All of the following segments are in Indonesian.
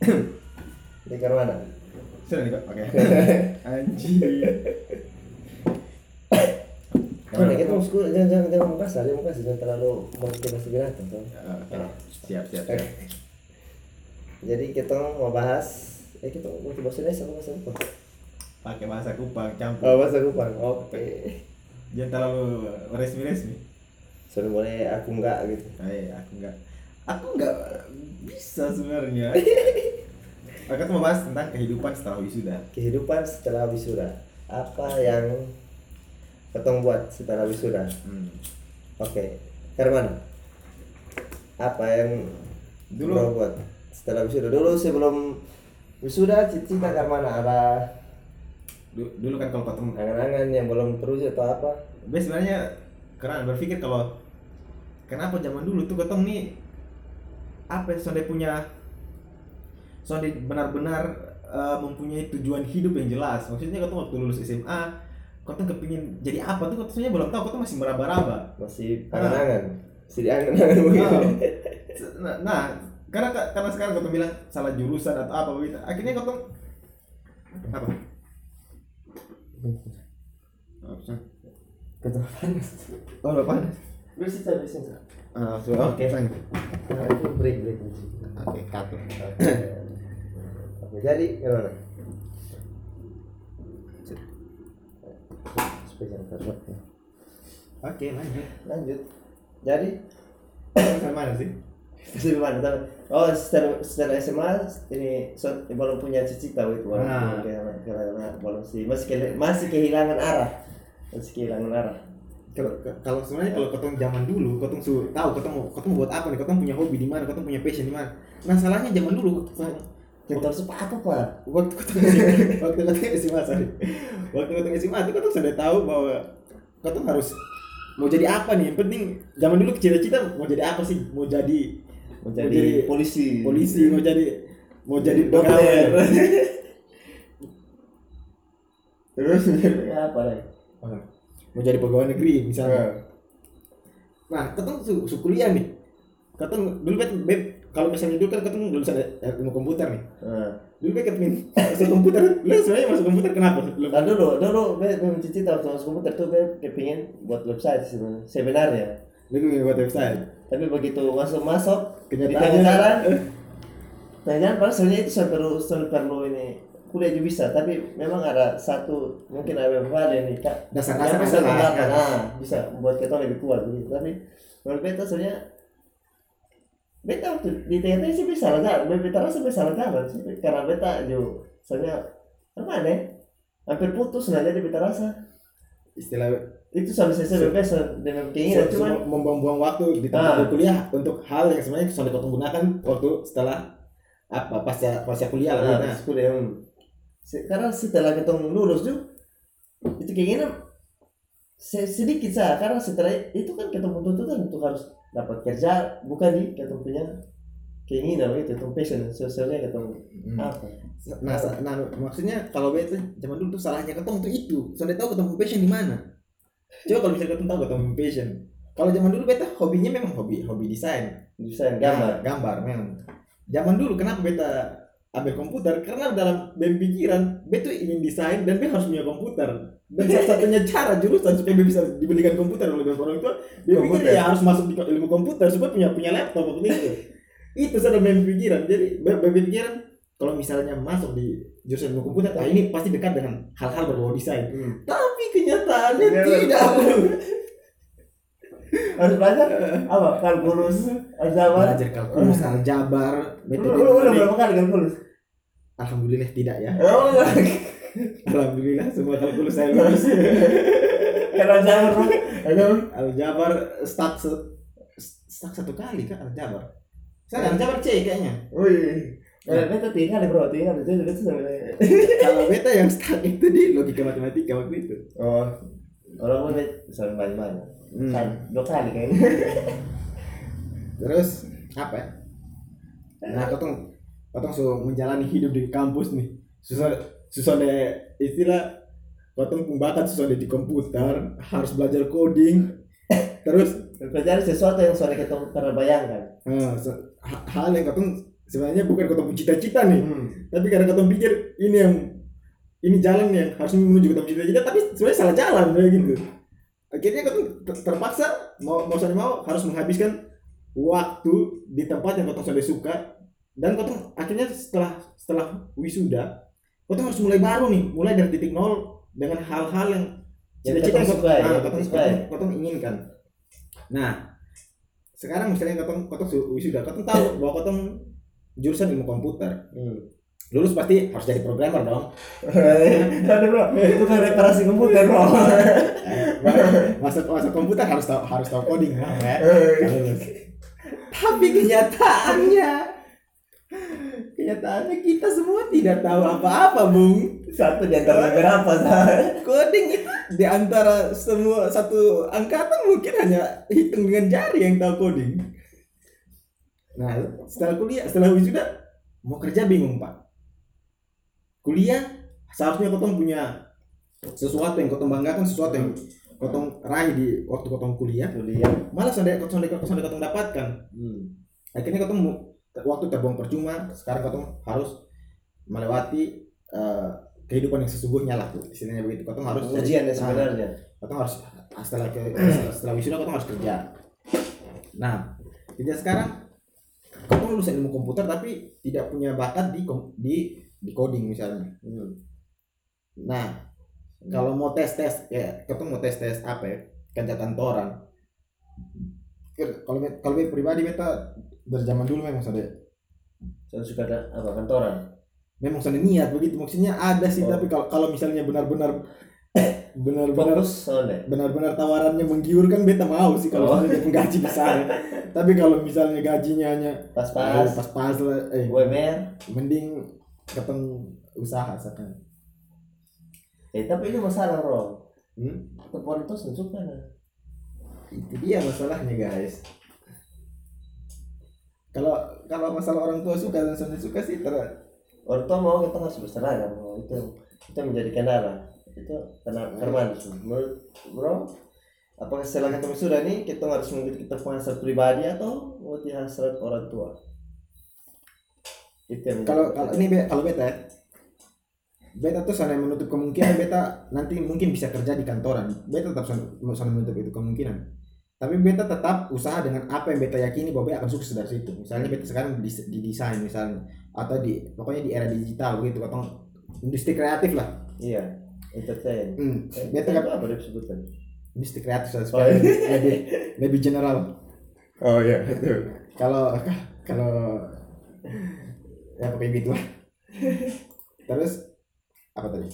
Di mana? Sudah nih. Oke. Anjir. Mana kita mau sekolah jangan jangan jangan kasar, jangan kasar, jangan terlalu motivasi binatang tuh. Oke. Siap, siap, siap. Jadi kita mau bahas, eh kita mau motivasi desa apa bahasa apa? Pakai bahasa Kupang campur. Oh bahasa Kupang, oke. Jangan terlalu resmi-resmi. Sudah boleh aku enggak gitu. Eh, aku enggak aku enggak bisa sebenarnya. Aku tuh mau bahas tentang kehidupan setelah wisuda. Kehidupan setelah wisuda, apa yang ketong buat setelah wisuda? Hmm. Oke, Herman, apa yang Dulu- buat setelah wisuda? Dulu sebelum wisuda cita-cita mana? Ada Du- Dulu kan kalau ketemu angan-angan yang belum terus atau apa? Gue sebenarnya karena berpikir kalau kenapa zaman dulu tuh ketong nih apa ya sonde punya sonde benar-benar eh, mempunyai tujuan hidup yang jelas maksudnya ketong waktu lulus SMA ketong kepingin jadi apa tuh ketong sebenarnya belum tahu ketong masih meraba-raba Masih Ah. angan-angan, masih diangan-angan begitu. nah, nah karena karena sekarang ketong bilang salah jurusan atau apa begitu akhirnya ketong apa apa Ketong panas. oh udah panas Bersih saja bersih. Ah, sudah oke sayang. Nah, itu break break. oke cut Oke. Oke, jadi gimana? Ya. oke lanjut Lanjut. Jadi mana sih? Tapi- Oh, setelah, setelah SMA ini so, belum punya cita-cita itu belum Ah. kehilangan, kehilangan, belum sih masih kehilangan, masih kehilangan arah, masih kehilangan arah. Kalau kalau sebenarnya kalau ketemu zaman dulu, ketemu su tahu ketemu ketemu buat apa nih? Ketemu punya hobi di mana? Ketemu punya passion di mana? Nah, salahnya zaman dulu Kita harus apa pak? waktu ketemu SMA, waktu ketemu SMA sorry. Waktu ketemu SMA itu ketemu sudah tahu bahwa ketemu harus mau jadi apa nih? Yang penting zaman dulu cita-cita mau jadi apa sih? Mau jadi Menjadi jadi polisi. polisi, mau jadi mau jadi Dokter. pegawai. Terus apa lagi? mau jadi pegawai negeri misalnya. Nah, Nah, ketemu su, su kuliah nih. Ketemu dulu bet kalau misalnya dulu kan ketemu lulusan eh, ilmu komputer nih. nah. Dulu bet ketemu masuk komputer. Lu sebenarnya masuk komputer kenapa? Lu Nah, dulu, dulu be memang cita waktu masuk komputer tuh be kepingin buat website sebenarnya. sebenarnya. lu ingin buat website. Tapi begitu masuk masuk di Kenyataannya- tengah jalan, tengah jalan padahal sebenarnya itu sampai perlu sampai perlu ini kuliah juga bisa tapi memang ada satu mungkin ada beberapa yang nih kak Dasar-dasar yang bisa ada kan? nah, bisa membuat kita lebih kuat gitu tapi menurut beta sebenarnya beta waktu di tengah-tengah sih bisa lah beta rasa bisa lah sih karena beta juga soalnya apa nih hampir putus nah jadi beta rasa. Istilah itu sampai selesai bebas dengan keinginan se- membuang-buang waktu di tempat Ah. berkuliah untuk hal yang sebenarnya sudah kau gunakan waktu setelah apa pasca pasca kuliah lah. Nah, Nah, sekolah yang se- karena setelah kita lulus tuh itu keinginan sedikit sah karena setelah itu kan kita tuntutan untuk harus dapat kerja bukan di kita punya keinginan itu itu passion sosialnya kita Hmm. apa Nah, nah, maksudnya kalau beta zaman dulu tuh salahnya ketemu tuh itu. Sudah tahu ketemu passion di mana. Coba kalau misalnya ketemu tahu ketemu passion. Kalau zaman dulu beta hobinya memang hobi hobi desain. desain gambar gambar memang. Zaman dulu kenapa beta ambil komputer? Karena dalam BEM pikiran beta tuh ingin desain dan beta harus punya komputer. Dan satu-satunya cara jurusan supaya beta bisa dibelikan komputer oleh orang tua, beta pikir ya harus masuk di ilmu komputer supaya punya punya laptop waktu itu. itu sudah BEM pikiran. Jadi BEM pikiran kalau misalnya masuk di jurusan ilmu komputer, nah ini pasti dekat dengan hal-hal berbau desain. Hmm. Tapi kenyataannya Iya, tidak. harus belajar apa kalkulus aljabar Belajar kalkulus, aljabar, lu metode. lu udah berapa kali kalkulus Alhamdulillah tidak ya. oh Alhamdulillah semua kalkulus saya lulus. karena aljabar Bro. aduh Aljabar stuck se- stuck satu kali kan Aljabar. Saya Aljabar C kayaknya. wih Eh, beta tiga kali bro, tiga kali. Jadi beta sampai Kalau beta yang stuck itu di logika matematika waktu itu. Oh, orang mau sampai banyak. Hmm. Kan dua kali kayaknya. Terus apa ya? Nah, ketong ketong so menjalani hidup di kampus nih. Susah susah deh istilah ketong pembakat susah deh di komputer, harus belajar coding. Terus Pelajari sesuatu yang soalnya kita pernah bayangkan. se- ha- hal yang ketong sebenarnya bukan ketemu cita-cita nih Hmm. tapi karena ketemu pikir ini yang ini jalan yang harus menuju ketemu cita-cita tapi sebenarnya salah jalan kayak gitu akhirnya ketemu ter- terpaksa mau mau mau harus menghabiskan waktu di tempat yang ketemu sudah suka dan ketemu akhirnya setelah setelah wisuda ketemu harus mulai baru nih mulai dari titik nol dengan hal-hal yang Yang cita-cita yang suka ya, suka ya. ketemu inginkan nah sekarang misalnya ketemu ketemu wisuda ketemu tahu bahwa ketemu jurusan ilmu komputer Hmm. lulus pasti harus jadi programmer dong Aduh bro, itu kan reparasi komputer bro. masuk masuk komputer harus tahu harus tahu coding ya. Lulus. tapi kenyataannya kenyataannya kita semua tidak tahu apa-apa bung Satu di antara beberapa sah. coding itu di antara semua satu angkatan mungkin hanya hitung dengan jari yang tahu coding nah setelah kuliah setelah wisuda mau kerja bingung pak kuliah seharusnya kotong punya sesuatu yang kotong banggakan sesuatu yang kotong raih di waktu kotong kuliah Kuliah. malah sudah kotong sudah kotong dapatkan Hmm. akhirnya kotong mu- waktu terbuang percuma sekarang kotong harus melewati eh, kehidupan yang sesungguhnya lah tuh istilahnya begitu. Kotong harus Ujian ya Ah, sebenarnya. kotong harus setelah ke setelah, wisuda kotong harus kerja. Nah kerja sekarang kotong lulusan ilmu komputer tapi tidak punya bakat di di di coding misalnya. Hmm. nah kalau mau tes tes ya kotong mau tes tes apa ya? Kerja kantoran kalau kalau pribadi beta dari zaman dulu memang sudah Saya suka ada apa kantoran. memang sudah niat begitu maksudnya ada sih Oh. tapi kalau kalau misalnya benar-benar benar-benar benar-benar tawarannya menggiurkan beta mau sih kalau Oh. gaji besar tapi kalau misalnya gajinya hanya Pas-pas. eh, pas-pas lah eh UMR. mending ketemu usaha sekarang Eh tapi ini masalah bro. hmm? Telepon itu suka nah. itu dia masalahnya guys kalau kalau masalah orang tua suka dan suami suka sih ter Orang tua mau kita harus berseragam bro. Itu itu menjadi kendala. Itu karena karena menurut bro apakah setelah ketemu sudah nih kita harus mengikuti kita punya hasrat pribadi atau mengikuti hasrat orang tua itu yang kalau kalau ini be- kalau beta ya beta tuh sana menutup kemungkinan beta nanti mungkin bisa kerja di kantoran beta tetap sana, sana menutup itu kemungkinan tapi beta tetap usaha dengan apa yang beta yakini bahwa beta akan sukses dari situ. Misalnya beta sekarang di, di desain misalnya atau di pokoknya di era digital begitu atau industri kreatif lah. Iya entertain. Hmm. Eh, beta apa dia sebutkan industri kreatif lah Oh, sekarang iya. lebih lebih general. Oh iya kalau kalau ya pokoknya gitu lah. Terus apa tadi?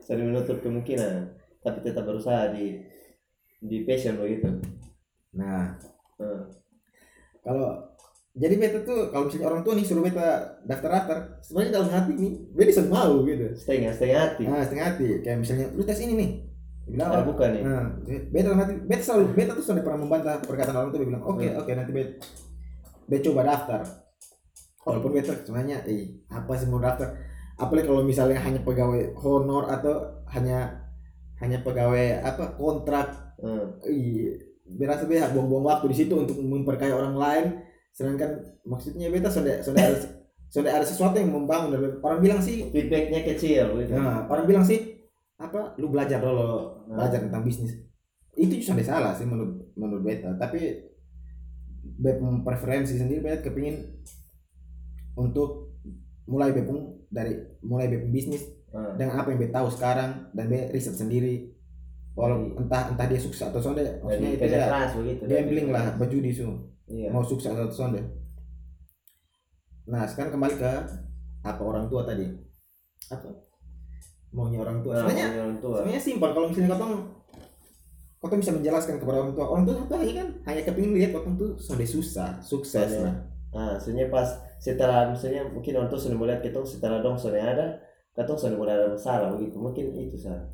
Sering menutup kemungkinan tapi tetap berusaha di di passion begitu. Nah Hmm. kalau jadi beta tuh kalau misalnya orang tua nih suruh beta daftar daftar sebenarnya dalam hati nih beta sudah mau gitu. Setengah setengah hati. Nah setengah hati. Kayak misalnya lu tes ini nih. Bilang ah, "Oh." bukan nih. Nah beta dalam hati beta selalu beta tuh sudah pernah membantah perkataan orang tua dia bilang oke Hmm. oke nanti beta beta coba daftar. Walaupun beta sebenarnya eh apa sih mau daftar? Apalagi kalau misalnya hanya pegawai honor atau hanya hanya pegawai apa kontrak Hmm. iya. Berasa beta buang-buang waktu di situ untuk memperkaya orang lain. Sedangkan maksudnya beta sudah sudah ada sudah ada sesuatu yang membangun. Orang bilang sih feedbacknya kecil begitu nah, orang bilang sih apa lu belajar dulu Nah. belajar tentang bisnis. Itu sudah salah sih menurut menurut beta. Tapi beta preferensi sendiri beta kepingin untuk mulai bepung dari mulai bepung bisnis Ah, dengan apa yang beta tahu sekarang dan beta riset sendiri walau entah entah dia sukses atau sonde maksudnya itu ya keras begitu gambling lah berjudi su iya. Mau sukses atau sonde. Nah sekarang kembali ke apa orang tua tadi? Apa? Maunya orang tua. Nah, sebenarnya orang tua. sebenarnya simpel. Kalau misalnya kotong kotong bisa menjelaskan kepada orang tua orang tua tuh hanya kan? Hanya kepingin lihat kotong tuh sonde susah sukses lah ah sebenarnya pas setelah misalnya mungkin orang tua sudah melihat kita setelah dong sudah ada kita sudah mulai ada masalah begitu. Mungkin itu atau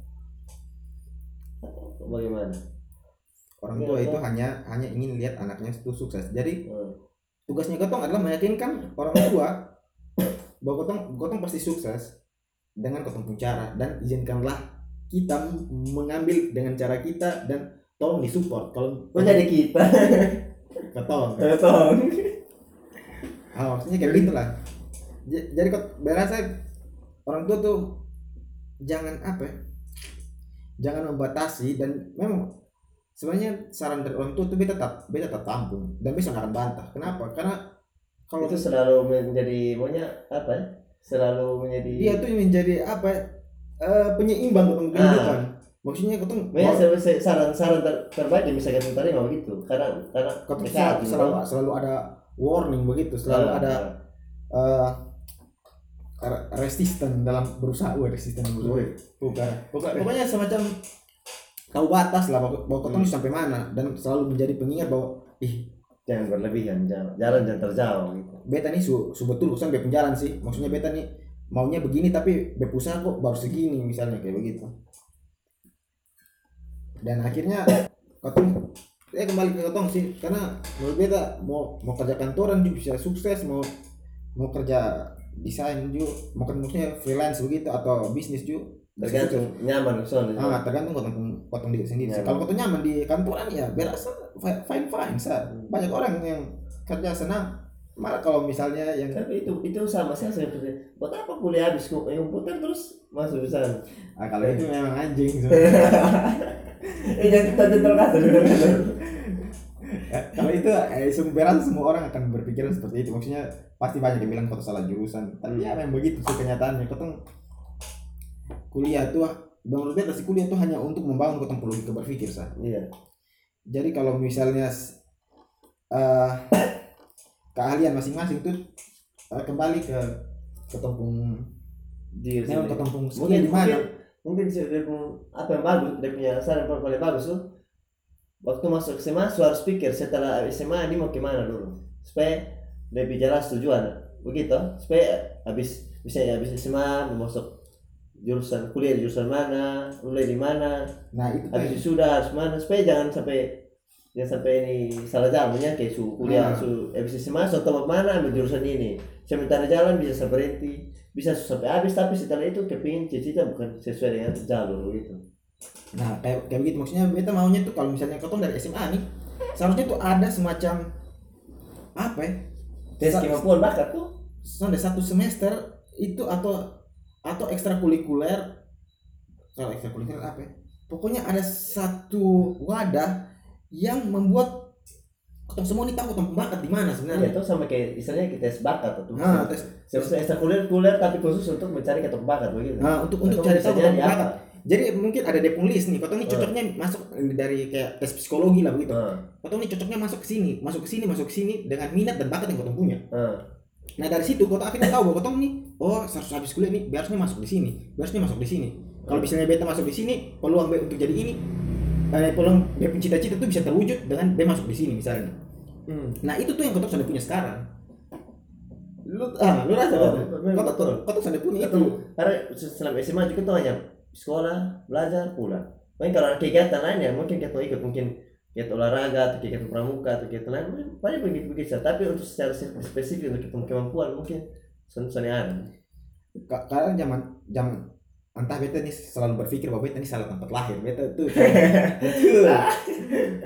bagaimana orang tua itu hanya hanya ingin lihat anaknya itu sukses jadi Hmm. tugasnya kotong adalah meyakinkan orang tua bahwa kotong kotong pasti sukses dengan punya cara dan izinkanlah kita mengambil dengan cara kita dan tolong disupport kalau Kok jadi kita? ketong Tolong. ah, maksudnya kayak gitu lah jadi kok berasa orang tua tuh jangan apa ya, jangan membatasi dan memang sebenarnya saran dari orang tua tuh beta tetap beta tetap tampung dan bisa nggak bantah. Kenapa? Karena kalau itu selalu menjadi maunya apa ya? Selalu menjadi dia tuh menjadi apa ya, eh, penyeimbang untuk kehidupan. Maksudnya kau tuh Makanya saya- saran-saran ter, terbaik yang bisa kita terima begitu karena karena mereka selalu, selalu selalu ada warning begitu selalu ada eh re- resisten dalam berusaha Wah, resisten berusaha. Bukan. Pokok- pokoknya semacam tahu batas lah bahwa kau Hmm. sampai mana dan selalu menjadi pengingat bahwa ih jangan berlebihan jangan jalan jangan terjauh gitu. Beta nih su, su betul urusan beta jalan sih. Maksudnya beta nih maunya begini tapi beta usaha kok baru segini misalnya kayak begitu. Dan akhirnya kotong ya kembali ke kotong sih. Karena menurut beta mau mau kerja kantoran juga bisa sukses mau mau kerja desain juga kerja maksudnya freelance begitu atau bisnis juga bisa sukses. tergantung nyaman soalnya Ah, tergantung kotong kotong diri sendiri. Kalau kotong nyaman di kantoran ya berasa fine fine sa. Hmm. Banyak orang yang kerja senang. Malah kalau misalnya yang tapi itu itu sama saya seperti buat apa kuliah habis kok yang putar terus masuk di sana ah, kalau itu memang anjing. eh jangan kita jentel kasar kalau itu eh, sumberan semua orang akan berpikiran seperti itu. Maksudnya pasti banyak yang bilang kau salah jurusan. Tapi ya memang begitu sih kenyataannya. Kotong kuliah tuh menurut beta sih kuliah tuh hanya untuk membangun kotong logika berpikir sa. iya Jadi kalau misalnya eh keahlian masing-masing tuh eh, kembali ke ketempung di memang ketempung skill di mana mungkin sih dia pun- apa yang bagus dia punya saran yang paling bagus tuh waktu masuk SMA su harus pikir setelah SMA ini mau ke mana dulu. Supaya lebih jelas tujuan begitu. Supaya habis bisa habis SMA mau masuk jurusan kuliah di jurusan mana mulai di mana. Nah itu habis sudah harus mana. Supaya jangan sampai jangan sampai ini salah jalannya kayak su kuliah Hmm. su habis SMA so tempat mana ambil jurusan ini. Sementara jalan bisa berhenti. Bisa sampai habis tapi setelah itu kepingin cita-cita bukan sesuai dengan jalur gitu nah kayak kayak begitu. Maksudnya beta maunya tuh kalau misalnya ketong dari SMA nih seharusnya tuh ada semacam apa ya tes kemampuan bakat tuh. Sampai satu semester itu atau atau ekstrakurikuler kalau ekstrakurikuler apa ya pokoknya ada satu wadah yang membuat ketong semua ini tahu ketong bakat di mana Iya, sebenarnya itu sama kayak istilahnya kita tes bakat atau nah tes seharusnya ekstrakurikuler tapi khusus untuk mencari ketok bakat begitu. Nah untuk untuk cari tahu apa? bakat jadi mungkin ada depung list nih ketong ini Hmm. cocoknya masuk dari kayak tes psikologi lah begitu Ah, ketong ini cocoknya masuk ke sini masuk ke sini masuk ke sini dengan minat dan bakat yang ketong punya ah. Nah dari situ kota akhirnya tahu bahwa kotong nih, oh harus habis kuliah nih, biasanya masuk di sini, biasanya masuk di sini. Kalau misalnya beta masuk di sini, peluang B untuk jadi ini, eh, peluang B punya cita-cita tuh bisa terwujud dengan B masuk di sini misalnya. Hmm. Nah itu tuh yang kotong sudah punya sekarang. Lu, ah, lu rasa Oh, betul. kotong sudah punya itu. Karena selama SMA juga tuh hanya sekolah, belajar, pulang. Mungkin kalau ada kegiatan lain ya mungkin kita ikut mungkin kegiatan olahraga atau kegiatan pramuka atau kegiatan lain banyak begitu begitu tapi untuk secara spesifik untuk kemampuan mungkin ada. Ka- Karena zaman zaman entah beta nih selalu berpikir bahwa beta ini salah tempat lahir. Beta tuh.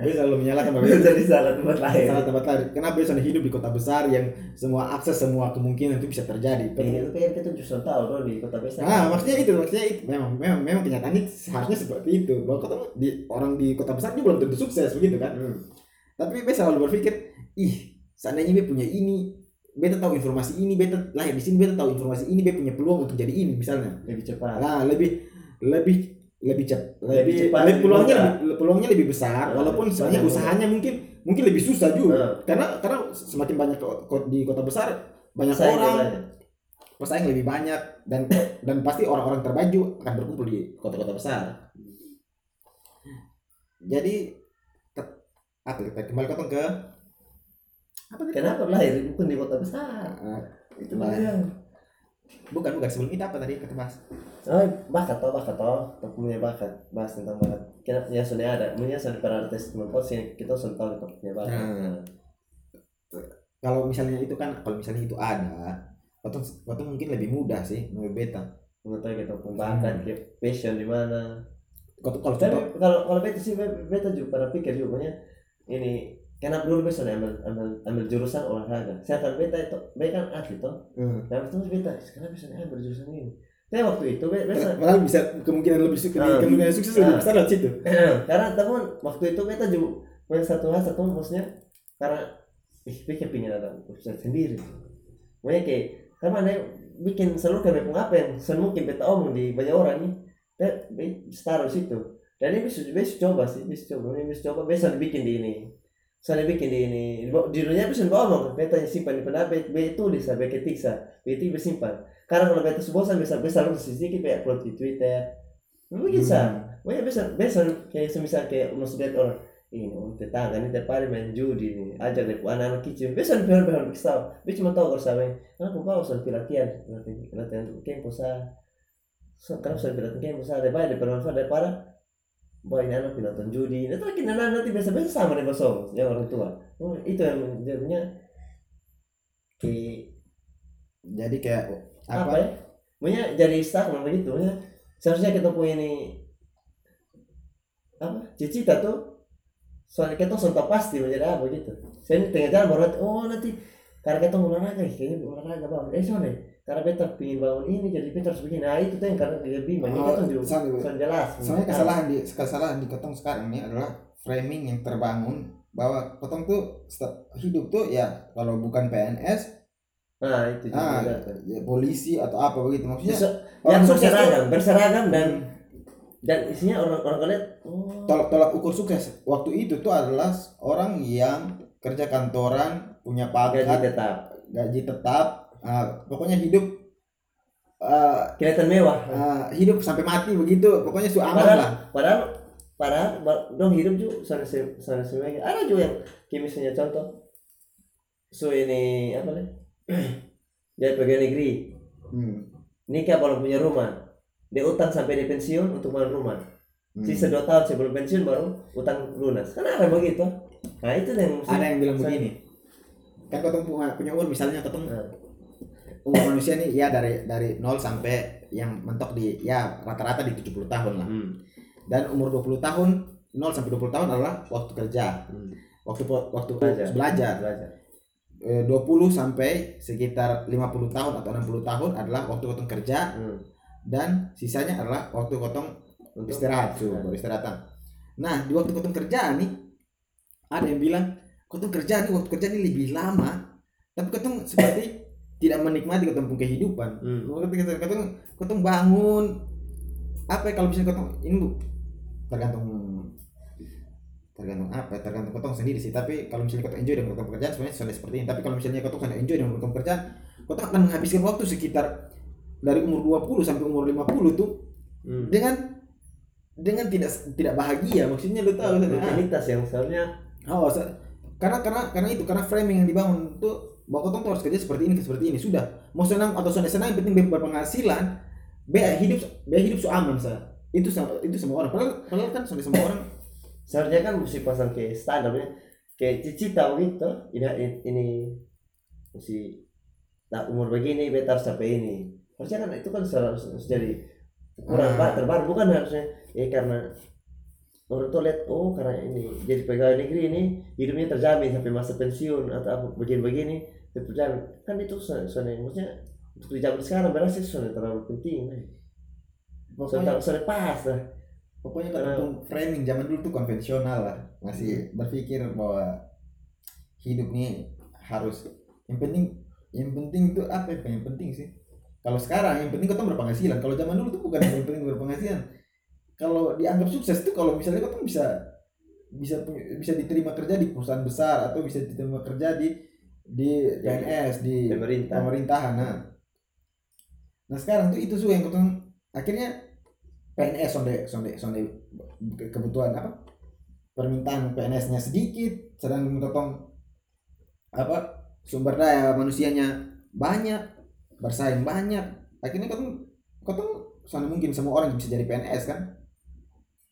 Beta selalu menyalahkan bahwa beta Jadi salah tempat lain. salah tempat lahir. Kenapa beta sudah hidup di kota besar yang semua akses semua kemungkinan itu bisa terjadi. Ini itu kan kita justru tahu dong di kota besar. Nah, maksudnya itu, maksudnya itu memang memang memang kenyataannya seharusnya seperti itu. Bahwa kota di orang di kota besar juga belum tentu sukses begitu kan. Hmm. Tapi beta selalu berpikir, ih, seandainya beta punya ini, beta tahu informasi ini, beta lahir di sini, beta tahu informasi ini, beta punya peluang untuk jadi ini misalnya. Lebih cepat. Nah, lebih lebih lebih cepat, Lebih lebih, cepat, lebih peluangnya lebih peluangnya lebih besar, Nah, walaupun sebenarnya usahanya mungkin mungkin lebih susah juga. Nah. Karena karena semakin banyak di kota besar banyak Saya orang, pesaing lebih banyak dan dan pasti orang-orang terbaik juga akan berkumpul di kota-kota besar. Jadi apa kita kembali ke apa tadi? Kenapa lahir bukan di kota besar? Itu Lah. dia. bukan bukan sebelum itu apa tadi kata Mas? Oh, bakat toh, bakat toh. Kita punya bakat. Bahas tentang bakat. Kenapa ya sudah ada. Punya sudah pada artis sih kita sudah tahu kita punya bakat. Hmm. Kalau misalnya itu kan kalau misalnya itu ada, kotong kotong mungkin lebih mudah sih menurut beta. Mengetahui kita punya bakat, Hmm. passion di mana. Kalau kalau kalau beta sih beta juga pernah pikir juga punya ini kenapa dulu sudah ambil, ambil, ambil jurusan olahraga sedangkan beta itu beta kan atlet toh Hmm. dan terus beta kenapa bisa ambil jurusan ini tapi waktu itu beta, beta Padahal bisa kemungkinan lebih sukses, Ah. kemungkinan sukses lebih Ah. besar lewat situ. karena teman waktu itu beta juga punya satu hal satu maksudnya karena ih beta pingin ada usaha sendiri makanya kayak karena ada bikin selalu kayak pun apa yang semungkin beta omong di banyak orang nih beta beta taruh situ dan ini bisa bisa coba sih bisa coba ini bisa coba bisa dibikin di ini saya bikin di ini di dunia bisa ngomong beta yang simpan di pendapat beta tulis sampai ketik sa. Beta bisa simpan. Karena kalau beta bosan bisa bisa lu sedikit kayak upload di twitter. Mungkin sa. Pokoknya bisa bisa kayak semisal kayak maksud lihat orang ini orang tetangga ini tiap hari main judi nih ajak deh anak-anak kecil. Bisa biar biar tahu dia cuma tahu kalau sama kenapa kau usah latihan. Latihan latihan untuk kempo sa. Kenapa usah latihan kempo sa ada baik bermanfaat. Daripada bahwa ini anak nonton judi. Itu lagi anak nanti biasa biasa sama nih bosong yang orang tua. Oh, itu yang jadinya kayak Jadi kayak apa, apa? ya? Pokoknya jadi stagnan begitu ya seharusnya kita punya ini apa? Cita-cita tuh soalnya kita sudah pasti menjadi apa gitu. Saya ini tengah jalan baru oh nanti karena kita olahraga kayaknya olahraga bangun eh soalnya karena beta pingin bangun ini jadi beta harus begini nah itu tuh yang karena bimbang ini Oh, juga. sudah jelas Soalnya kesalahan di kesalahan di kotong sekarang ini adalah framing yang terbangun bahwa kotong tuh hidup tuh ya kalau bukan PNS, nah itu ah, juga ya, polisi atau apa begitu maksudnya. Bisa, yang sukses tuh- berseragam berseragam dan Hmm. dan isinya orang orang lihat oh tolak tolak ukur sukses waktu itu tuh adalah orang yang kerja kantoran punya gaji pangkat tetap gaji tetap ah, pokoknya hidup ah, kelihatan mewah. ah, hidup sampai mati begitu. Pokoknya su aman Padahal- lah. padahal padahal dong hidup juga sana se- sana semuanya. Ada juga yang kayak misalnya contoh so ini apa nih dia pegawai negeri. Hmm. nikah belum punya rumah. Dia utang sampai dia pensiun untuk bangun rumah. Hmm. sisa dua tahun sebelum pensiun baru utang lunas. Kan ada begitu. Nah itu yang ada yang bilang begini. Kan ketemu punya, umur misalnya ketemu. Nah, umur manusia nih ya dari dari 0 sampai yang mentok di ya rata-rata di 70 tahun lah. Hmm, dan umur 20 tahun 0 sampai 20 tahun adalah waktu kerja. Hmm, waktu waktu Belajar. belajar. Belajar. Eh, 20 sampai sekitar 50 tahun atau 60 tahun adalah waktu kotong kerja. Hmm. dan sisanya adalah waktu kotong untuk istirahat tuh baru istirahatan nah di waktu kotong kerja nih ada yang bilang kotong kerja nih waktu kerja nih lebih lama. Tapi kotong seperti tidak menikmati punya kehidupan. Hmm. kita kotong kotong bangun. Apa ya kalau misalnya kotong ini bu tergantung tergantung apa ya, tergantung kotong sendiri sih. Tapi kalau misalnya kotong enjoy dengan kotong pekerjaan sebenarnya sudah seperti ini. Tapi kalau misalnya kotong sudah enjoy dengan kotong pekerjaan kotong akan menghabiskan waktu sekitar dari umur 20 sampai umur 50 tuh hmm. dengan dengan tidak tidak bahagia. Maksudnya lu tahu kan? rutinitas yang seharusnya oh karena karena karena itu karena framing yang dibangun tuh bahwa tuh harus kerja seperti ini seperti ini. Sudah. Mau senang atau sudah senang yang penting be berpenghasilan be hidup be hidup so aman sa itu sama itu semua orang. Padahal, padahal kan sudah semua orang. Seharusnya kan mesti pasang ke standarnya kayak cita begitu ini ini mesti nah umur begini beta harus sampai ini. Harusnya kan itu kan harus, harus jadi ukuran Ah. pak terbaru bukan harusnya. Eh karena orang tua lihat oh karena ini jadi pegawai negeri ini hidupnya terjamin sampai masa pensiun atau apa begini-begini terjamin kan itu sudah maksudnya untuk di zaman sekarang berarti sudah terlalu penting sudah pokoknya sudah pas lah. Pokoknya kotong framing zaman dulu tuh konvensional lah. Masih berpikir bahwa hidup nih harus yang penting yang penting itu apa ya yang penting sih. Kalau sekarang yang penting kotong berpenghasilan. Kalau zaman dulu tuh bukan yang penting berpenghasilan. Kalau dianggap sukses tuh kalau misalnya kotong bisa bisa punya- bisa diterima kerja di perusahaan besar atau bisa diterima kerja di di PNS di pemerintah. pemerintahan nah. Nah sekarang tuh itu tuh yang kotong akhirnya PNS sonde sonde sonde ke- kebutuhan apa? Permintaan PNS-nya sedikit sedang kotong apa sumber daya manusianya banyak bersaing banyak. Akhirnya kotong kotong sana mungkin semua orang bisa jadi PNS kan?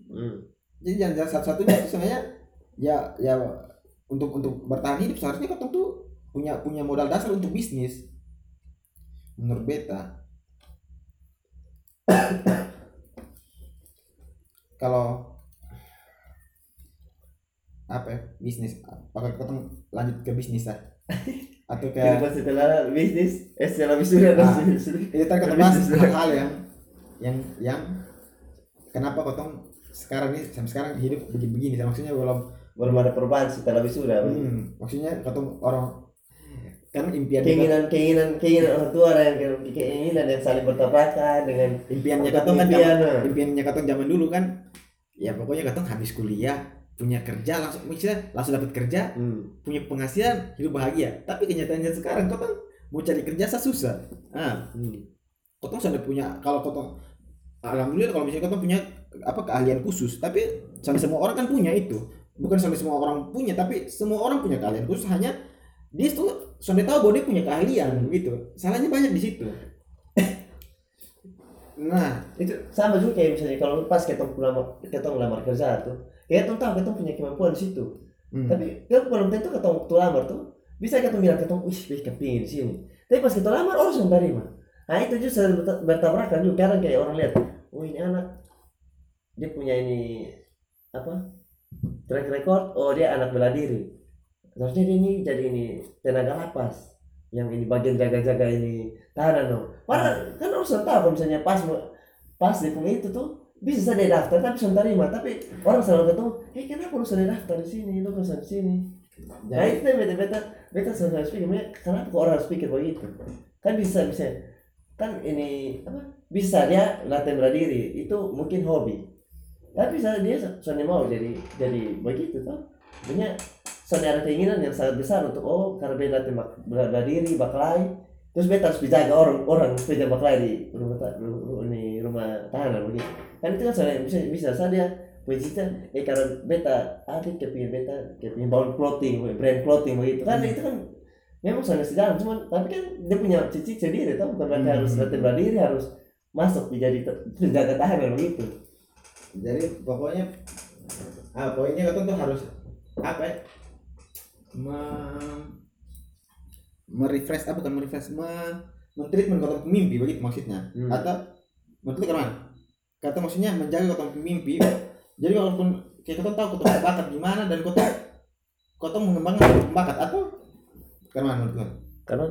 Hmm. jadi jangan satu-satunya itu sebenarnya ya ya untuk untuk bertahan hidup seharusnya kotong tuh punya punya modal dasar untuk bisnis menurut beta kalau apa ya, bisnis apakah ketemu lanjut ke bisnis lah atau ke kehidupan setelah bisnis eh setelah wisuda dan Ah. wisuda. itu kata bahas hal-hal yang yang yang kenapa kotong sekarang ini sampai sekarang hidup begini-begini maksudnya belum belum ada perubahan setelah wisuda hmm, maksudnya kotong orang kan impian keinginan keinginan keinginan orang tua ke- keinginan yang saling bertabrakan dengan impiannya katong kan impian, zaman, nah. impiannya katong zaman dulu kan ya pokoknya katong habis kuliah punya kerja langsung misalnya langsung dapat kerja hmm. punya penghasilan hidup bahagia tapi kenyataannya sekarang katong mau cari kerja susah ah Hmm. kotong sudah punya kalau kotong alhamdulillah kalau misalnya kotong punya apa keahlian khusus tapi sampai semua orang kan punya itu bukan sampai semua orang punya tapi semua orang punya keahlian khusus hanya dia tuh sudah tahu bahwa dia punya keahlian gitu. Salahnya banyak di situ. Nah itu. Sama juga kayak misalnya kalau pas kita lamar kita ngelamar kerja tuh kita tahu kita punya kemampuan di situ. Hmm. tapi kan belum tentu kita waktu lamar tuh bisa kita bilang kita wih wih kepingin sini tapi pas kita lamar orang sudah terima nah itu justru berta- bertabrakan juga. Kadang kayak orang lihat oh ini anak dia punya ini apa track record oh dia anak bela diri harusnya dia ini jadi ini tenaga lapas yang ini bagian jaga-jaga ini tahanan dong padahal kan orang sudah tahu kalau misalnya pas pas di itu tuh bisa saja daftar tapi sudah terima tapi orang selalu ketemu eh kenapa lu sudah daftar di sini lu ke sana sini Nah itu beta beta beta selalu harus pikir, "Makanya kenapa kok orang harus pikir begitu? Kan bisa bisa kan ini apa? Bisa dia latihan bela diri itu mungkin hobi. Tapi bisa dia soalnya mau jadi jadi begitu toh. Punya ada keinginan yang sangat besar untuk oh karena beta latihan bak- bela bela diri baklai terus beta harus dijaga orang orang supaya baklai di rumah ini rumah tahanan begitu. Kan itu kan soalnya bisa bisa saja Wajibnya, eh karena beta ada kepingin beta kepingin bangun clothing, brand clothing begitu. Kan itu kan memang soalnya sejalan cuman tapi kan dia punya cici sendiri tau bukan berarti Hmm. harus latihan bela diri harus masuk menjadi penjaga tahanan begitu. Jadi pokoknya ah poinnya kata tuh harus apa ya me merefresh apa bukan merefresh me mentreatment kata mimpi begitu maksudnya. Hmm. atau menurut lu ke mana kata maksudnya menjaga kata mimpi jadi walaupun kayak kata tahu kata bakat gimana dan kata kata mengembangkan bakat atau ke mana menurut karena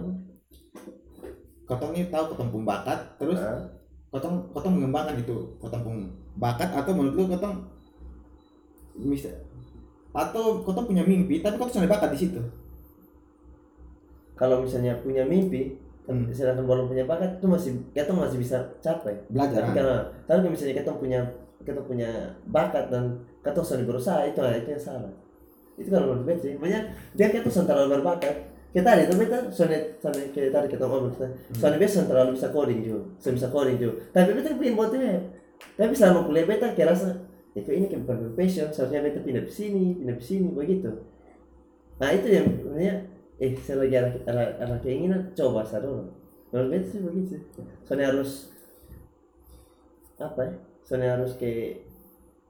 kata ini tahu kata bakat terus ah, kotong kotong mengembangkan itu kotong pun bakat atau menurut lu kotong bisa atau kotong punya mimpi tapi kotong sudah bakat di situ? Kalau misalnya punya mimpi Hmm. sedangkan belum punya bakat itu masih kita masih bisa capai. Belajar tapi karena tapi kalau misalnya kita punya kita punya bakat dan kita sudah berusaha itu nah, itu yang salah. Itu kalau menurut beta sih. Banyak dia kita sudah terlalu berbakat. Kita ada itu beta soalnya soalnya kayak tadi kita ngomong kita soalnya beta sudah terlalu bisa coding juga. Bisa coding juga. Tapi beta pengen buat tapi selama kuliah beta kayak kok ini kayak bukan passion seharusnya beta pindah ke sini pindah ke sini begitu. Nah itu yang sebenarnya eh saya lagi ada, ada, ada keinginan coba saya dulu. Menurut beta sih begitu. Soalnya harus apa ya soalnya harus kayak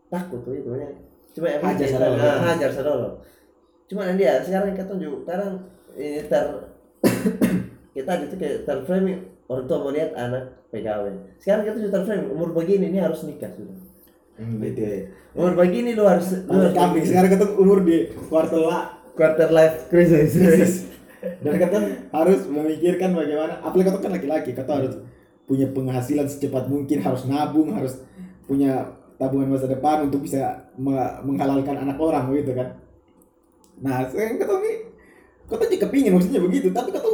takut tuh itu ya cuma yang Hajar sadolo. kita- ah, hajar sadolo cuma nanti ya sekarang kita tunjuk sekarang ini ter kita itu kayak terframing orang tua mau lihat anak pegawai sekarang kita sudah terframing umur begini ini harus nikah sudah Hmm, gitu ya. umur begini lu harus lu harus kambing. sekarang ketemu umur di kuartal lah quarter life crisis. Dan kata harus memikirkan bagaimana apalagi kata kan laki-laki kata harus punya penghasilan secepat mungkin harus nabung harus punya tabungan masa depan untuk bisa me- menghalalkan anak orang begitu kan? Nah sekarang kata ini kata juga kepingin maksudnya begitu. Tapi kata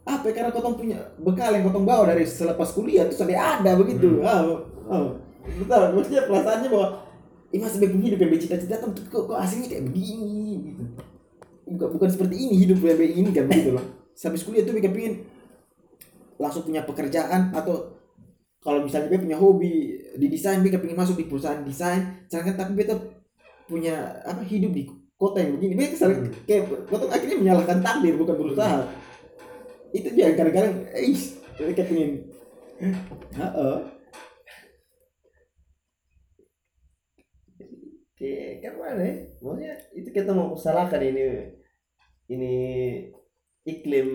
apa ya, karena kau punya bekal yang kau bawa dari selepas kuliah itu sudah ada begitu. Ah oh, betul maksudnya perasaannya bahwa ini masih punya hidup yang bercita-cita kok, kok, kok aslinya kayak begini? Gitu. Bukan, bukan seperti ini hidup yang kayak ini kan begitu loh. Habis kuliah tuh mereka pingin langsung punya pekerjaan atau kalau misalnya dia punya hobi di desain dia pengen masuk di perusahaan desain sedangkan tapi beta punya apa hidup di kota yang begini. Beta sering kayak kota akhirnya menyalahkan takdir bukan berusaha. Itu dia kadang-kadang eh mereka pengen Heeh. Kayak kan mana ya? Maksudnya itu kita mau salahkan ini ini iklim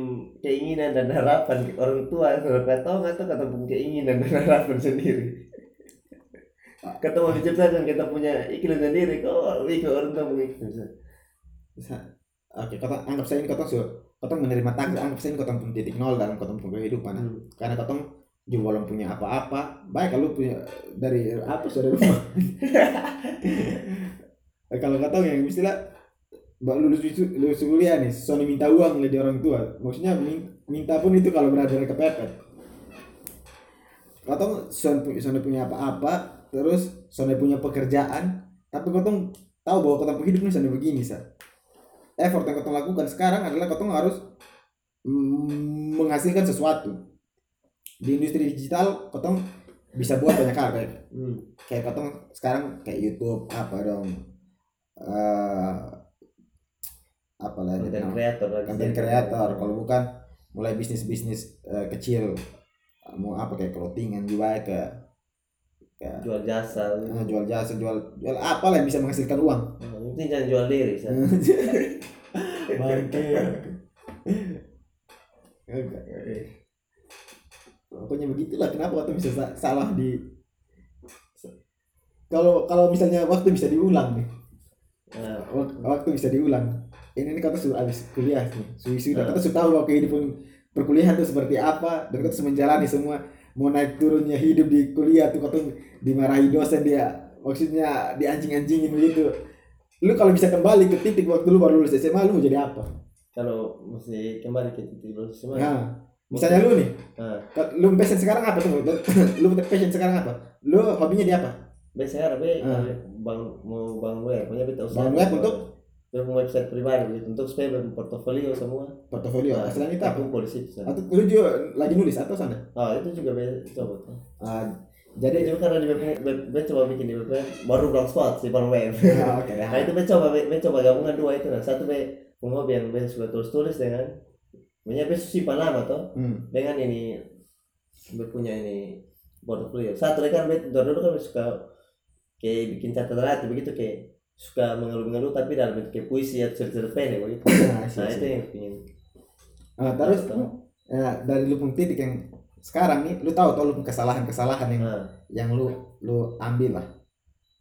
keinginan dan harapan orang tua kalau kata atau kata pun keinginan dan harapan sendiri. Kata mau diciptakan kita punya iklim sendiri kok ikut orang tua punya iklim. Oke, kau anggap saya ini kau su kau menerima takdir, anggap saya ini kau pun titik nol dalam kau punya kehidupan. Hmm. Karena kau juga belum punya apa-apa, baik kalau punya dari apa sudah rumah. Kalau kau yang istilah Mbak lulus lulus kuliah nih, Sony minta uang dari orang tua. Maksudnya min- minta pun itu kalau berada dari kepepet. Kau Sony punya, Sony punya apa-apa, terus Sony punya pekerjaan, tapi kau tahu bahwa kau hidup ini Sony begini sa. Effort yang kau lakukan sekarang adalah kau harus menghasilkan sesuatu. Di industri digital kau bisa buat banyak hal kayak Hmm. kayak kau sekarang kayak YouTube apa dong eh apa namanya? creator lagi. konten kreator kalau bukan mulai bisnis bisnis kecil mau apa kayak clothingan juga ke jual jasa. eh, jual jasa jual jual apa lah yang bisa menghasilkan uang Yang penting jangan jual diri. Bangke pokoknya begitulah kenapa waktu bisa sa- salah di kalau kalau misalnya waktu bisa diulang nih. Wak- waktu bisa diulang. Ini nih kata sudah habis kuliah nih sudah sudah Ah. kata sudah tahu bahwa kehidupan perkuliahan itu seperti apa. Dan kata sudah menjalani semua mau naik turunnya hidup di kuliah tuh kata dimarahi dosen dia. Maksudnya dianjing-anjingin begitu. Lu kalau bisa kembali ke titik waktu lu baru lulus SMA lu mau jadi apa? Kalau mesti kembali ke titik lulus semua. nah misalnya lu nih ka- lu passion sekarang apa tuh lu passion sekarang apa lu hobinya di apa biasa sekarang be Ah. bang mau bangun web, punya beta usaha. Bangun web untuk? Be website pribadi gitu untuk supaya berportofolio semua. portofolio Nah, selain itu apa Aku polisi atau lu juga lagi nulis atau sana Ah, itu juga coba. Ah, Jadi juga karena di web, web, coba bikin di web baru blogspot sih baru web. Ah, Nah itu be coba be, be coba gabungan dua itu nah satu be hobi yang be suka tulis tulis dengan punya be simpan nama toh? Hmm. dengan ini be punya ini portfolio kan be dari dulu kan be suka kayak bikin catatan hati begitu kayak suka mengeluh-mengeluh tapi dalam bentuk kayak puisi atau cerita pendek begitu. Nah, nah itu yang ingin Ah, terus ya, dari lu punya titik yang sekarang nih lu tahu tau lu kesalahan-kesalahan yang nah yang lu lu ambil lah.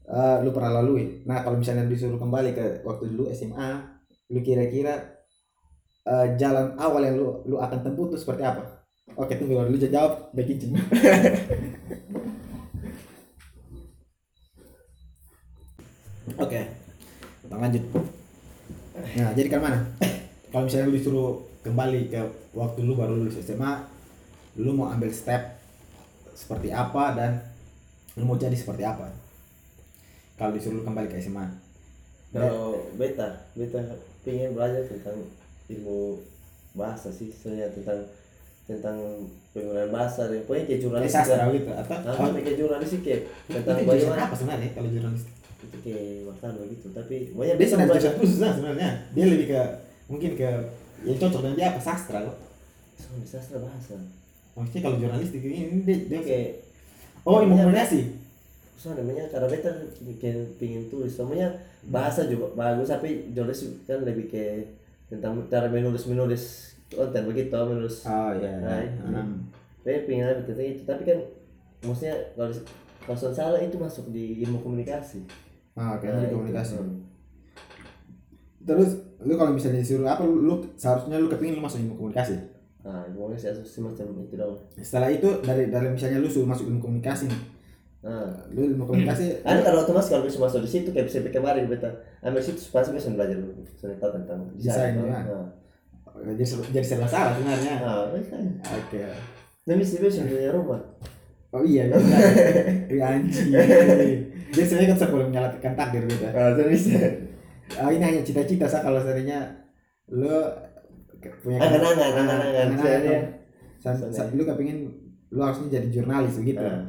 Eh, lu pernah lalui. Nah kalau misalnya disuruh kembali ke waktu dulu SMA lu kira-kira eh, jalan awal yang lu lu akan tempuh tuh seperti apa? Oke tunggu dulu jawab baik izin oke kita lanjut. Nah jadi kan mana? Kalau misalnya lu disuruh kembali ke waktu lu baru lulus SMA lu mau ambil step seperti apa dan lu mau jadi seperti apa? Kalau disuruh kembali ke SMA kalau beta beta pengen belajar tentang ilmu bahasa sih soalnya tentang tentang penggunaan bahasa dan pokoknya kayak jurnalis sastra gitu atau Nah, oh, kayak jurnalis sih kayak tentang itu bagaimana apa sebenarnya kalau jurnalis? Itu kayak wartawan begitu tapi pokoknya dia sebenarnya belajar jurusan khusus lah sebenarnya. Dia lebih ke mungkin ke yang cocok dengan dia apa sastra kok. Soalnya sastra bahasa. Maksudnya kalau jurnalistik ini dia, dia kayak oh ilmu komunikasi? Soalnya namanya karena beta bikin pingin tulis. Namanya bahasa juga bagus tapi jurnalis kan lebih kayak tentang cara menulis menulis konten begitu menulis oh iya Nah, iya. itu. Hmm. Saya pengen itu, tapi kan maksudnya kalau kalau salah itu masuk di ilmu komunikasi. Ah, oke Nah, itu. komunikasi Hmm. terus lu kalau misalnya disuruh apa lu, lu seharusnya lu kepingin lu masuk ilmu komunikasi Nah, ilmu komunikasi semacam itu dong. setelah itu dari dari misalnya lu suruh masuk ilmu komunikasi nih Nah, lu ilmu komunikasi ada kalau otomatis kalau bisa masuk di situ kayak bisa kemarin beta ambil situ pasti bisa belajar dulu, bisa tahu tentang Desain. Nah, jadi jadi serba salah sebenarnya nah, kan. oke Dan bisa bisa punya rumah. oh iya bisa iya anjing jadi sebenarnya kan sebelum menyalakan takdir gitu Nah, itu bisa. oh, ini hanya cita-cita sa kalau seandainya lu punya Angan-angan, angan-angan. angan-angan. Misalnya. Sa- sa- lu kepingin lu harusnya jadi jurnalis begitu Nah.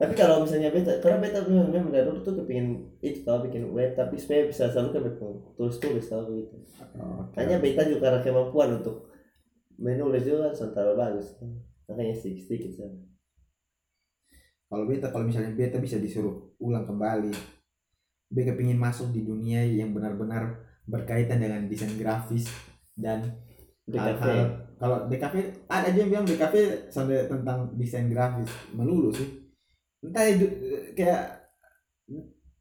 Tapi kalau misalnya beta, karena beta memang memang dari dulu tuh kepingin itu tau bikin web, tapi supaya bisa selalu kan tulis-tulis tau gitu. Oke. Hanya beta juga karena kemampuan untuk menulis juga sementara bagus. Makanya sedikit-sedikit saja. kalau beta kalau misalnya beta bisa disuruh ulang kembali beta kepingin masuk di dunia yang benar-benar berkaitan dengan desain grafis dan hal-hal kalau DKV ada aja yang bilang DKV sampai tentang desain grafis melulu sih entah itu kayak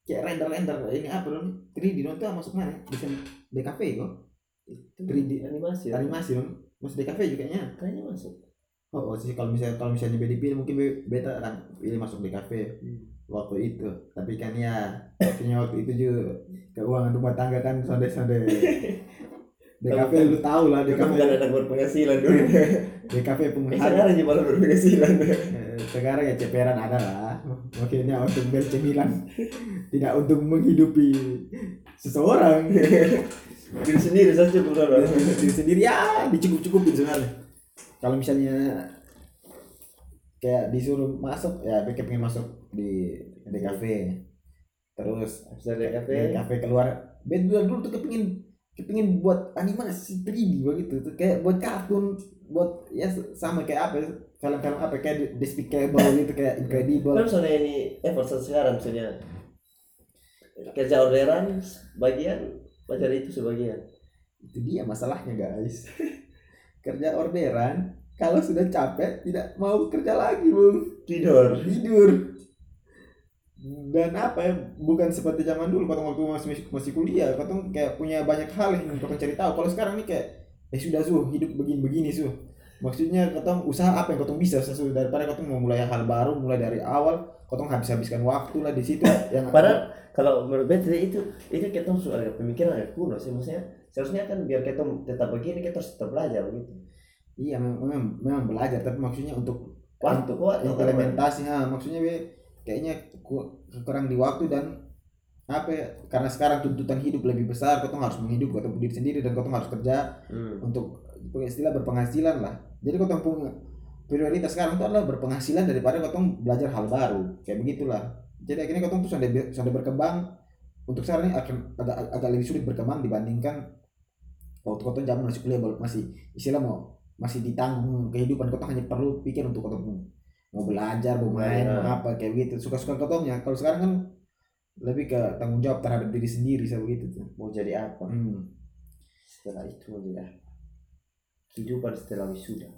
kayak render-render ini apa dong 3D dong tuh masuk mana? Bisa DKV kok. Itu 3D animasi ya? animasi dong. Masuk DKV juga kayaknya. Kayaknya masuk. Oh, oh sih kalau misalnya kalau misalnya BDP mungkin be- beta kan ini masuk DKV waktu itu. Tapi kan ya waktunya waktu itu juga keuangan rumah tangga kan sonde-sonde. DKV lu tahu lah Itu DKV bukan anak berpenghasilan dulu. DKV eh pengusaha sekarang aja malah berpenghasilan. Eh, sekarang ya ceperan ada lah makanya untuk bercemilan tidak untuk menghidupi seseorang. Diri sendiri saja cukup diri sendiri ya dicukup-cukupin sebenarnya. Kalau misalnya kayak disuruh masuk ya BK pengen masuk di DKV terus bisa DKV DKV keluar Ben dulu dulu tuh kepingin kepingin buat animasi 3D begitu. Tuh kayak buat kartun buat ya sama kayak apa ya, film-film apa kayak Despicable gitu kayak Incredible. Kan soalnya ini effort sekarang misalnya kerja orderan bagian belajar itu sebagian. Itu dia masalahnya guys. Kerja orderan kalau sudah capek tidak mau kerja lagi bung tidur. Tidur. Dan apa ya bukan seperti zaman dulu kalau waktu masih masih kuliah kau kayak punya banyak hal yang kau cari tahu. Kalau sekarang nih kayak eh sudah su. Hidup begini begini su. Maksudnya kau usaha apa yang kau bisa sesuai daripada kau mau mulai hal baru mulai dari awal kau habis habiskan waktu lah di situ. Yang padahal kalau menurut beta itu itu kita harus ada pemikiran agak kuno sih. Maksudnya seharusnya kan biar kita tetap begini kita harus tetap belajar begitu. Iya memang, memang belajar tapi maksudnya untuk waktu kok implementasi. Ha, maksudnya be, kayaknya ku- kurang di waktu dan apa ya? Karena sekarang tuntutan hidup lebih besar kau tuh harus menghidup kau tuh diri sendiri dan kau tuh harus kerja hmm. untuk istilah berpenghasilan lah. Jadi kau tuh punya prioritas sekarang itu adalah berpenghasilan daripada kau tuh belajar hal baru. Kayak begitulah. Jadi akhirnya kau tuh sudah sudah berkembang. Untuk sekarang ini akan agak agak lebih sulit berkembang dibandingkan waktu kau tuh zaman masih kuliah masih istilah mau masih ditanggung kehidupan kau tuh hanya perlu pikir untuk kau tuh mau belajar mau main Ya. mau apa kayak gitu. Suka-suka kau tuh kalau sekarang kan lebih ke tanggung jawab terhadap diri sendiri saya begitu tuh. Mau jadi apa? Hmm. setelah itu mau jadi apa? Kehidupan setelah wisuda.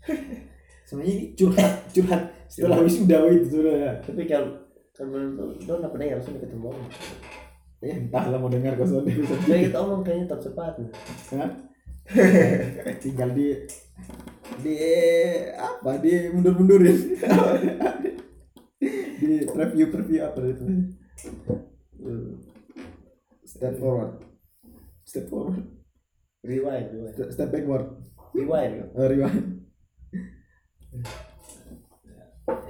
Sebenarnya ini curhat curhat setelah wisuda itu sudah ya tapi kalau kalau don apa nih harusnya ketemu orang. Ya entahlah mau dengar kau soalnya bisa jadi kita omong kayaknya tak cepat tinggal di di apa di mundur mundurin di preview preview apa itu? Step forward. Step forward. Rewind rewind. Step, step backward. Rewind. Oh, rewind.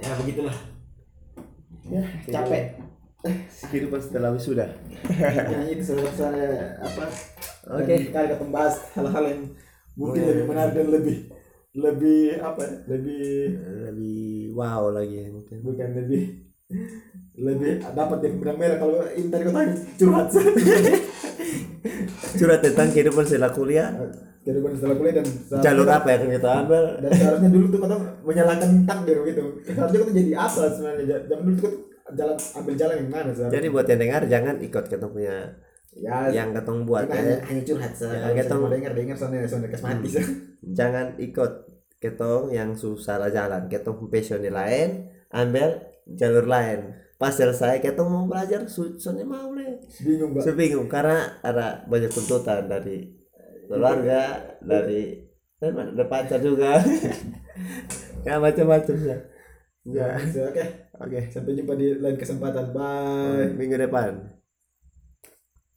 Ya begitulah. Ya capek. kehidupan setelah wisuda. Ya itu saya apa? Oke. kali kita membahas hal-hal yang mungkin Oh, lebih menarik dan lebih lebih apa ya, lebih lebih wow lagi. Mungkin bukan lebih lebih dapat yang benang merah kalau ini tadi kau tanya curhat. Curhat tentang kehidupan setelah kuliah. Kehidupan setelah kuliah dan jalur apa yang kita ambil? dan seharusnya dulu tuh kata menyalahkan takdir gitu. Seharusnya kita jadi apa sebenarnya? Zaman dulu tuh jalan ambil jalan yang mana seharusnya? Jadi buat yang dengar jangan ikut kita punya ya. yang ketong buat hanya, ya. hanya curhat Ya, saja mau mau- dengar dengar soalnya soalnya sih jangan ikut ketong yang susah lah jalan. Ketong passion lain ambil jalur lain. Pas selesai ketong mau belajar su- soalnya mau le bingung mbak saya bingung karena ada banyak tuntutan dari keluarga dari dan ada pacar juga. Ya macam-macam ya. Ya oke. Oke. Sampai jumpa di lain kesempatan. Bye. Minggu depan